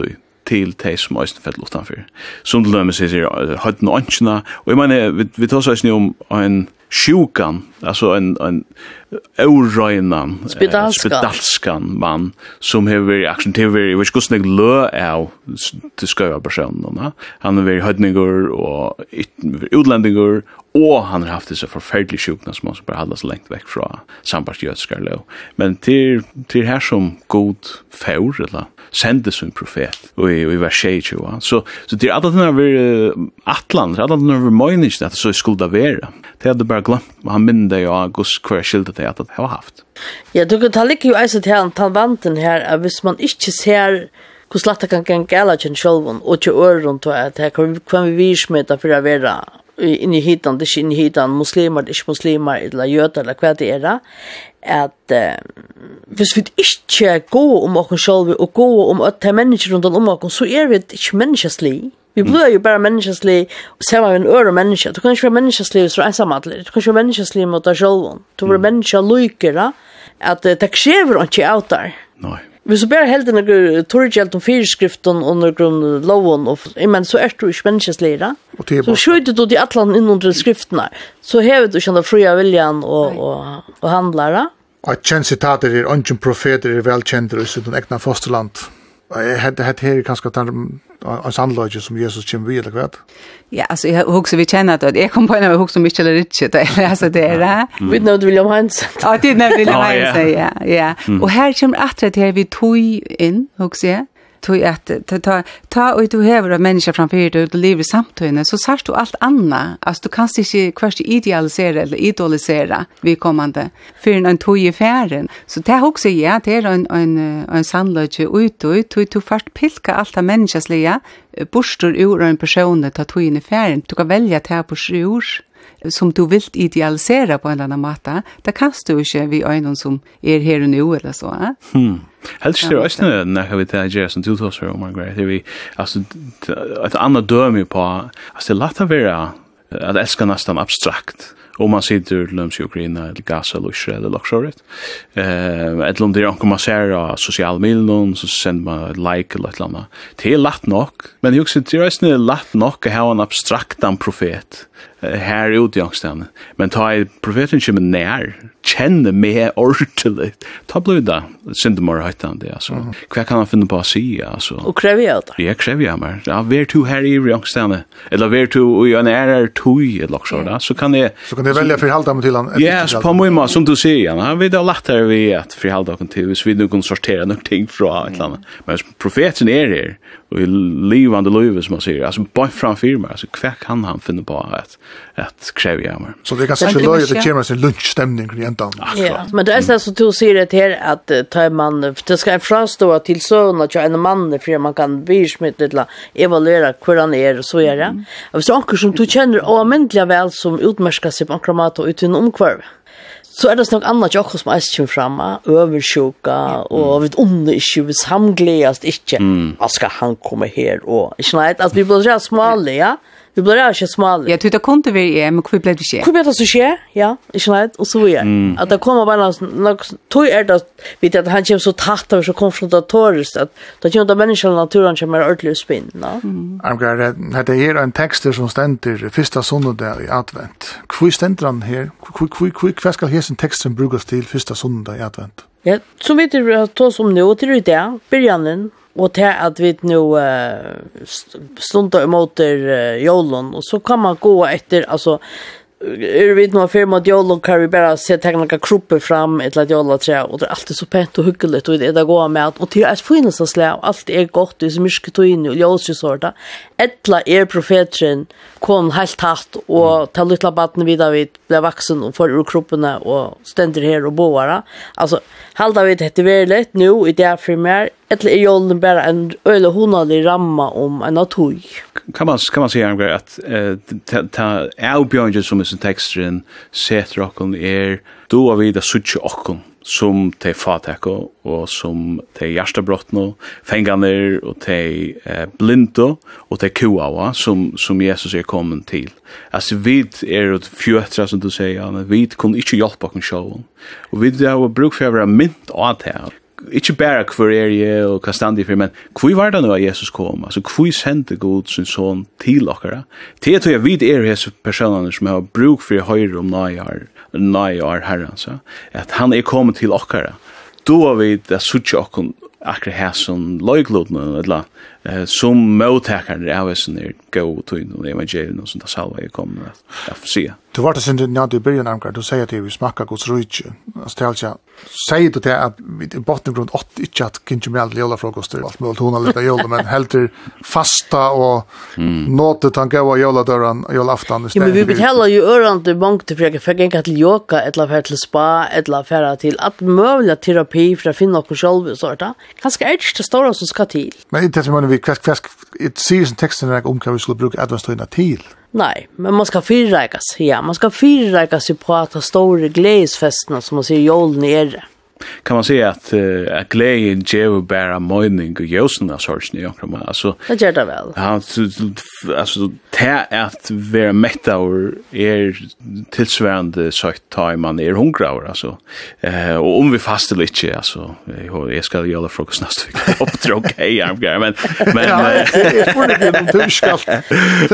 til de som øyne fett utanfor. Som til dømes sier høyden og ønskene, og jeg mener, vi, vi tar oss om en sjukan, altså en, en eurøynan, spedalskan. spedalskan mann, som har vært aksentiver, jeg vet ikke hvordan jeg lø av til skøyva personene. Han har vært høydninger og utlendingur, og han har haft disse forferdelige sjukene som han bare halda så lengt vekk fra sambart jødskar lov. Men til, til her som god faur, eller sende som profet og i, i vers 22. Så, så det er alle denne vi atlan, det er alle denne vi møyning at det så skulle være. Det hadde bare glemt, han minner deg og gus hver skilde det at det har haft. Ja, du kan ta like jo eisen til han talvanten her, at hvis man ikke ser hvordan slatt det kan gjøre gala kjent sjølven, og ikke øren til at det kan vi virsmøte for å være inn i hitan, det er ikke inn i hitan, muslimer, det er ikke muslimer, eller jøder, eller hva det er, at uh, hvis vi ikke går om oss selv, og går om at det er mennesker rundt om oss, så er vi ikke menneskeslig. Vi blir jo bare menneskeslig, og ser man en øre menneske. Du kan ikke være menneskeslig hvis du er ensamme Du kan ikke være menneskeslig mot deg selv. Du blir menneske lykere, at uh, det krever ikke av der. Nei. Vi du bare helt noen torgjelt om fyrskriften og noen loven, og, men så er du ikke menneskesleira. Så skjøyde du de atlan innunder skriftene, så hevet du kjenne fria viljan og, og, og handlare. Og at kjent sitater er ungen profeter er velkjent i sitt egna fosterland hade hade här kanske att en sandlöje som Jesus kommer vi eller vad? Ja, altså, jeg husker vi kjenner att Jeg kom på en av huxar Michel Richet eller da jeg leser det. her. Vi nådde William Hans. Ja, det nämnde William Hans ja, ja. Og her kommer att det här vi tog inn, in huxar tog att ta ta ta och du häver av människor framför dig du lever samtidigt så särst du allt annat altså du kan inte kvart idealisera eller idolisera vi kommande för en tog i färden så det också ja det er en en en sannlöje ut og ut du fast pilka alt av människans lia ur en person ta tog in i färden du kan välja det här på sjur som du vilt idealisera på en eller annan måte, det kan du ikke vi øynene som er her og nå, eller så. Eh? Hmm. Helst det er også noe når vi tar gjør som du tar seg om, Margaret. Det er vi, altså, et annet døme på, altså, det er lett å være at elska nästan abstrakt om man sitter til løms i Ukraina eller Gaza eller Israel eller Lokshoret. Eh, et om det er man ser av sosiale milen, så sender man et like eller et eller annet. Det er lett nok, men jeg synes det er lett nok å ha en abstrakt profet her ute i angstene. Men ta i profeten kommer nær, kjenner meg ordentlig. Ta blod da, syndemor høytan det, altså. Hva kan han finne på å si, altså? Og krever jeg det? Ja, krever jeg meg. Ja, vær to her i angstene, eller vær du i en ærer tog, eller også, da, så kan jeg... Så kan jeg velge forhalda meg til han? Ja, så på mye måte, som du sier, ja, vi har lagt her vi at forhalda meg til, hvis vi nu kan sortere noen ting fra et eller annet. Men profeten er her, och i livande livet som man säger alltså bara framför mig alltså kvack kan han finna på att att kräva jag mig så det kan säkert låta det kommer sin lunchstämning kring ändan ja men det är så så du ser det här att ta man det ska framstå till sån att jag en man för man kan bismitt eller evaluera hur han är och så är det. Och så anker som du känner allmäntliga väl som utmärskar sig på kramat och utan omkvarv så är det något annat jag också som är kvar framma översjuka och vet om det inte vi han inte. Mm. Vad ska han komma här och inte nej att vi blir så smala ja. Vi blir ikke smale. Ja, du vet, kunne vi er, men hvor ble det skje? Hvor ble det så skje? Ja, ikke leit, og så er. At det kommer bare noe, tog er det, vet jeg, at han kommer så tatt og så konfrontatorisk, at det kommer det menneskene i naturen kommer ordentlig spinn. no? Armgar, det er en tekst som stender første sondag i advent. Hvor stender han her? Hvor skal hessen teksten brukes til første sondag i advent? Ja, så vet du at ta som nå, till det där, början och till att vi nu uh, stundar imot uh, jolen och så kan man gå efter alltså er vi nå firma djolo kan vi bare se tegna noen kropper fram et la djolo tre og det er alltid så pent og hyggelig og det er gå med at og til er finnes og slag alt er godt det er myrke tøyne og ljøs sorta etla er profetren kom helt hatt og ta lilla baden vidare vid ble vaksen og får ur kroppene og stender her og boara altså halda vi dette verlet nu i det er for mer etla er jolo bare en øle honalig ramma om en atøy kan man kan man säga angre att eh ta Albion som är texten sätter och är då har vi det sucha och som te fatako och som te hjartabrotno, fenganer och te eh, blindo och te kuawa som, som Jesus är kommen till alltså vid är et fjötra som du säger men vid kunne inte hjälpa okken sjåen. och vid er jo bruk för att være mynt av det ikke bare hvor er jeg og hva stand for, men hvor var det nå at Jesus kom? Altså, hvor sendte Gud sin son til dere? Til at jeg vet er disse personene som har bruk for høyre om nøyar, nøyar herren, så. at han er kommet til dere. Da har vi det suttje akkurat akkurat her som løyglodene, eller eh som mottaker av sin er go to in the evangelion sånt det salva ju kommer att se. Du vart sen när du började ankar du säger att vi smakar Guds rike. Alltså alltså säger du det att vi i bottengrund 8 inte att kinje med alla frukoster allt möjligt hon har lite jolla men helt fasta och nåtet han gå och jolla dörren jolla afton Ja men vi betalar ju öron till bank till försöka för gänga till yoga eller för till spa eller för till att möjliga terapi för att finna oss själva sånt. Kanske är det stora som ska till. Men inte som man vi kvask kvask it season texten är om kan vi skulle bruka adventstøyna til. Nej, men man ska fyrräkas. Ja, man ska fyrräkas ju på att ha stora glädjesfesterna som man ser jolen nere kan man säga att uh, att glädjen ger bara mening och ljusen av sorgen i omkring. Alltså, det gör det väl. Ja, alltså det att vara mätt av er tillsvärande sagt ta man är hungrig. Alltså. Eh, och om vi fastar lite, alltså, jag ska göra frukost nästa vecka. Uppdrag, hej, jag men... men ja, jag spår inte om du ska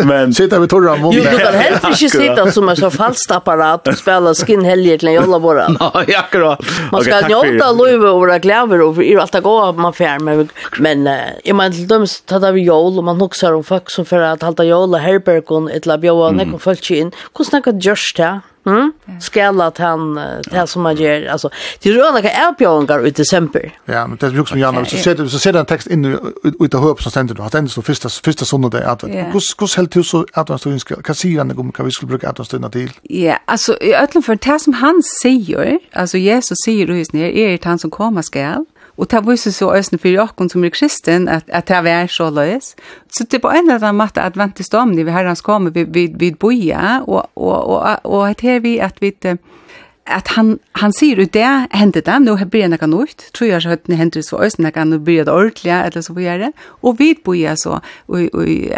men, sitta vid torra munnen. Jo, du kan helst inte sitta som en så falskt apparat och spela skinhelger till en jolla våra. ja akkurat. Man ska njóta løyve og vera glæver og er alt gå av man fjær men men jeg mener til dømes tada vi jól og man hugsar om folk som fyrir at halda jól og herbergun etla bjóa mm. nekken folk inn hvordan nekka gjørst det? Mm? att han det som man gör alltså det rör några ärpjongar ut i december. Ja, men det brukar som Janne så sätter så ser en text in ut det hopp som ständer då. Att ändå så första första söndag det att kus kus helt hur så att man står in kan se han kommer kan vi skulle bruka att man till. Ja, alltså i ötlen för det som han säger, alltså Jesus säger då just ner är det han som kommer skall. Og det viser så øsne for Jakob som er kristen, at, at det er så løs. Så det er på en eller annen måte at om stammen, vi herrens kommer, vi, vi, vi boja, og, og, og, og, og her vi at vi, att han han ser ut det hände det nu har börjat något nytt tror jag så att det händer så ösn kan nu börja det ordentligt eller så vidare och vid boja så och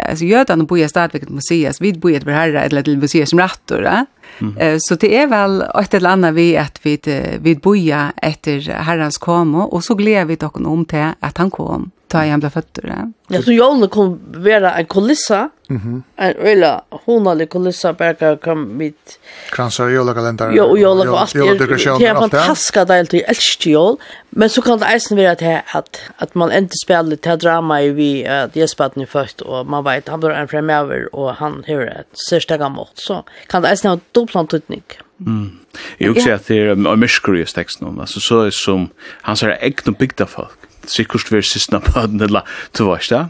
alltså gör det och boja stad måste museet vid boja det herre eller till museet som rattor då Mm. Så det är väl ett eller annat vi att vi vid boja efter Herrens komo och så gleder vi dock om till att han kom ta igen blev fötter. Ja, så jag kom vara en kulissa. Mhm. En öla hon hade kulissa bara kom mitt kransar jolla kalendar. Jo, och jag och allt. Det är fantastiska del till elstjol, men så kan det även vara att att att man inte spelar till drama i vi att jag spelat nu först och man vet han blir en framöver och han hur ett största gammalt så kan det även ha dubblant utnyttjande. Mm. Jag också att det är en mysterious text någon alltså så är som han säger ägna bygda folk sikkert vi er sistna den eller du vet det,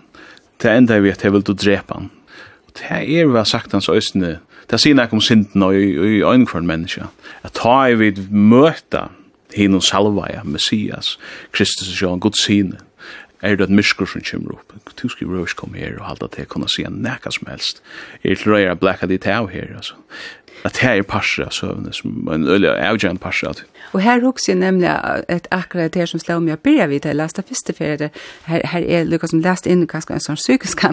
det enda vi at jeg vil du drepa han. Det er vel sagt hans øsne, det sier nek om synden og i øynekvarn menneska, at ta er vi møta hinnom salvaja, Messias, Kristus og Sjøen, Guds sine, er det et myskur som kommer opp. Du skal jo ikke komme her og halda til å kunne si nekka som helst. Er det røyere blekka ditt av her, altså. At det er parser av søvnet, som en øyelig avgjørende parser av det. Og her husker jeg nemlig et akkurat det her som slår meg å begynne vidt, jeg leste første ferie, her, her er lukket som lest inn kanskje en sånn psykisk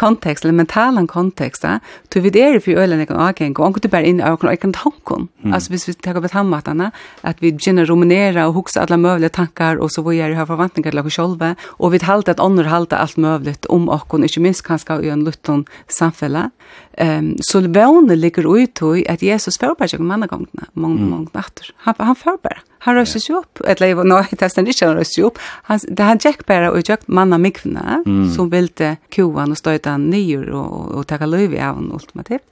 kontekst, eller mental kontekst, to vi det er for øyne kan avgjeng, og omkring du bare inn i øyne kan tanken. Mm. Altså hvis vi tar opp et hammatene, at vi begynner å ruminere og huske alle mulige tanker, og så vi er her forventninger til oss selv, og vi halte at ånder halte alt mulig om oss, ikke minst kanskje i en lutten samfunn. Um, så våne ligger ut i at Jesus forbereder seg mannegongene, mange, mange natter. Han, han bara. Han røste seg opp, eller no, jeg testet han ikke, han røste seg opp. Han, det han tjekk bare og tjekk manna mikvene, mm. som ville kjoen og støyte han nyer og, og og takke løyve av han ultimativt.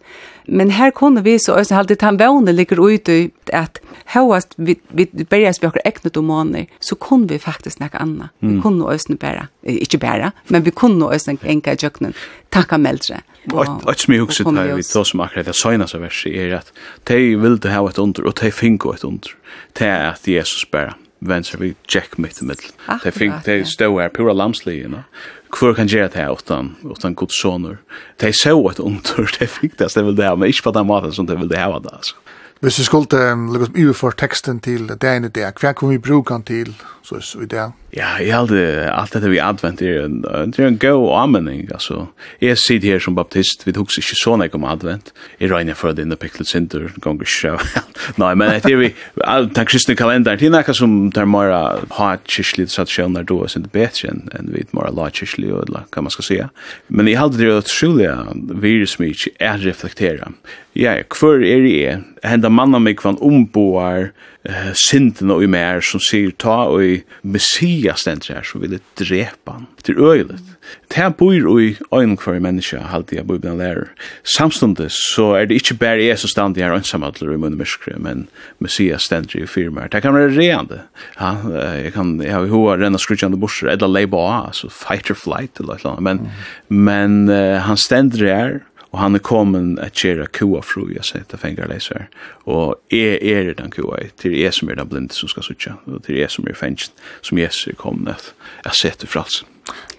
Men her kunne vi så også alltid han vågne ligger ute at høyest vi, vi berges vi akkurat ekne domaner, så kunne vi faktisk snakke anna. Mm. Vi kunne også bare, ikke bare, men vi kunne også enka i tjøkkenen, takka meldre. Og et som jeg husker til vi tog som akkurat det seg verset er at de ville ha et under, og de finko et under. Det er at at Jesus bara vänster vi check mitt i middel. Det fink det stå her pura lamsli, you know. Hvor kan gjøre det utan, utan god soner? Det så et under, det fink det, det vil det men ikke på den maten som det vil det ha det, altså. Hvis vi skulle um, lukke oss iverfor teksten til det ene det, hva kan vi bruke den til så så det. Ja, jag hade allt det vi advent är en det är en go amening alltså. Jag sitter här som baptist vi hooks inte såna kom advent. Jag regnar för det in the picklet center gånger show. Nej, men det vi all tack kristna kalendern det är något som tar mera hot chishlit så att sjön då så det bättre än än vi mera light chishlit eller kan man ska säga. Men jag hade det att Julia virus mycket är reflektera. Ja, kvar är det hända manna mig kvann omboar eh, synden og i mer som sier ta og i messias den her som ville drepa han til øyelet. Det bor i øyne for en menneske halte jeg bor lærer. Samståndet så er det ikke bare jeg som stand i her ønsamhandler i munnen myskere, men messias den i firmer. Det kan være reende. Ja, jeg kan, jeg har jo hva renna skrutjande borser, eller leiba, altså fight or flight eller et eller annet, men, mm. men uh, han stender her, og han er kommet at kjera kua fru, jeg sier, til fengarleiser, og jeg er den kua, til jeg som er den blinde som skal sutja, og til jeg som er fengst, som Jesus er kommet at jeg setter frals.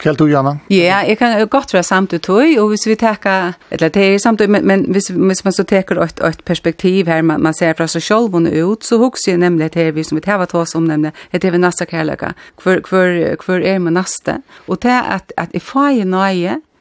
Kjell du, Janna? Ja, jeg kan godt være samt ut tog, og hvis vi teker, eller det er samt men, men hvis, hvis man så teker et, et perspektiv her, man, man ser fra seg selv ut, så husker jeg nemlig at vi som vi tever til oss om, nemlig, at det er nasta kærlega, Hvor, hvor, hvor er man nasta, og det at, at jeg får nøye,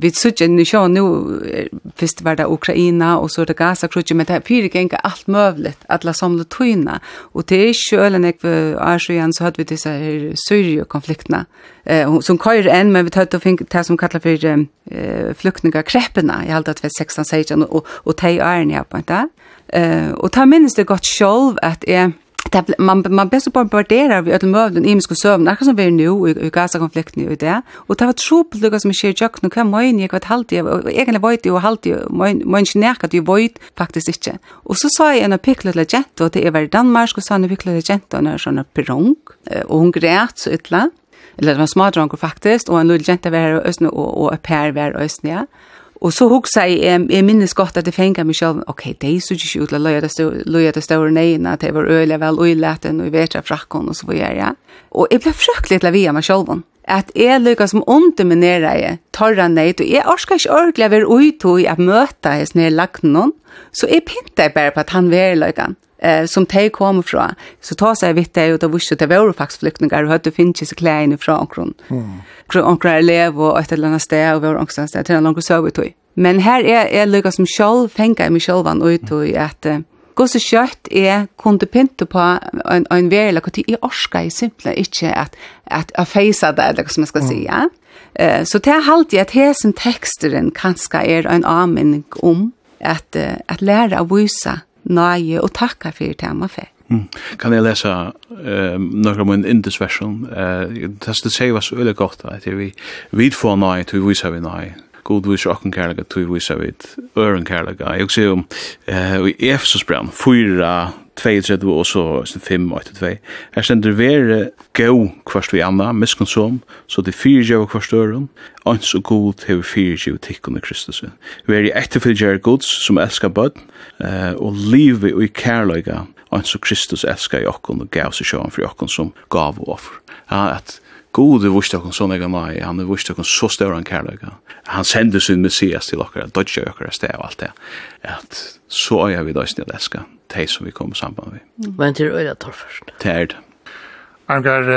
vi suttje nu sjå nu fyrst var det Ukraina og så det Gaza krutje men det här pyrig alt allt alla samla tøyna og det er sjölen jag är så igen så hade vi dessa här syrie konflikterna eh, som køyr enn men vi tar och fink det som kallar fyrir eh, flyktingar krepperna i allt at vi 16 16 og og och te är på inte eh og ta minns det godt sjølv at är det man man bäst på bordera vi öll mövlen i misku sövn där som vi nu i Gaza konflikten i det. Och det var trubbel det som shit jag nu kan man jag vet halt jag egentligen vet ju halt ju man man snärk att ju vet faktiskt inte och så sa jag en picklet legend och det är väl Danmark och sanna picklet legend och när såna perong och hon grät så ytla eller det var smart drunk faktiskt och en liten jenta var ösn och och ett par var ösn ja. Og så hugsa eg, jeg minnes godt at eg fengar meg sjálv, ok, dei er så ikke ut til løya det større neina, det var øyla vel, og i leten, og i vetra frakkon og så var jeg, ja. Og eg ble frøkkelig til å via meg selv, at jeg lykka som underminera jeg torra neid, og jeg orskar ikke ordentlig å være ute i at møta hans nere lagt noen, så jeg pinta jeg bare på at han var løykan eh, som de kom fra. Så ta seg vitt det ut av vurs, det var faktisk flyktninger, og hadde finnes ikke klærne fra omkron. Mm. Omkron er elev og et eller annet sted, og vi var omkron sted, til en lang søvetøy. Men her er jeg lykkes som selv, fengt jeg meg selv, sjålvan ut i at eh, så kjøtt er kunne pynte på en, en verre, og jeg orsker jeg simpelthen ikke at, at jeg feiser det, eller hva som jeg skal si, ja. Uh, så det er alltid at hesen teksteren kanskje er en anmenning om at, uh, at lære å vise nøye og takke for det man fikk. Mm. Kan jeg lese uh, noe om en indesversjon? Uh, det sier var så veldig godt at vi vidfå nøye til vi viser vi nøye god vis og akkurat kærlega, tog vis av et øren kærlega. Jeg ser om, i Efesos brann, 4, 32 og så 5, 8, 2. Her stender vere gau kvart vi anna, miskonsum så det fyra gau kvart øren, ans og god hever fyra gau tikkun i Kristus. Vere i etterfylgjer gods som elskar bød, og livet og i kærlega, ans og Kristus elskar i okkon og gav seg sjåan for okkon som gav og offer. Ja, at God er vurs takkon sånn ega mai, han er vurs takkon så større enn kærlega. Han sender sin messias til okkar, dodja okkar sted og alt det. At så er vi da i at elska, de som vi kommer samband med. Men til øyla tar først. Det er det. Arngar,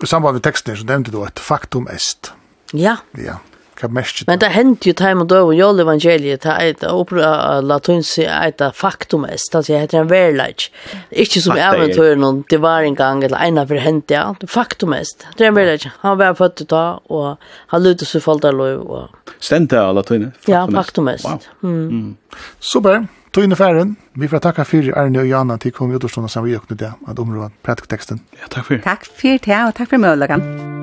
i samband med teksten så nevnte du et faktum est. Ja. Ja. Hva mest Men det hendte jo time og døv og jol evangeliet til eit opera latunsi eit faktum est, altså jeg heter en verleik. Ikke som eventyr noen, det var en gang, eller ena for hendte, ja, det er faktum est, det er en verleik. Han var født ut av, og han lute seg folk der lov. Og... Stendte av latunne? Ja, faktum est. Wow. Mm. Super, tog inn i færen. Vi får takka fyrir Arne og Jana til kom vi utstående sammen vi gjør det, at området pratikteksten. Ja, takk fyrir. Takk fyrir, ja, og takk fyrir møllagan.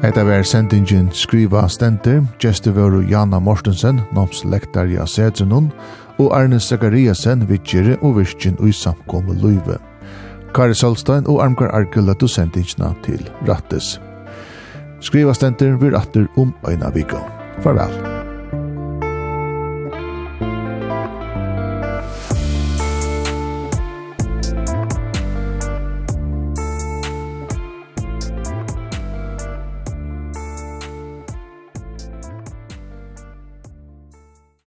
Hetta var sendingin Skriva Stenter, gestur veru Jana Mortensen, noms lektar i Asedzenun, og Arne Zakariasen vitjere og virkjen og i samkomme. Kari Solstein og Armgar Arkula du sendingina til Rattes. Skriva Stenter vir atter om um eina vika. Farvel.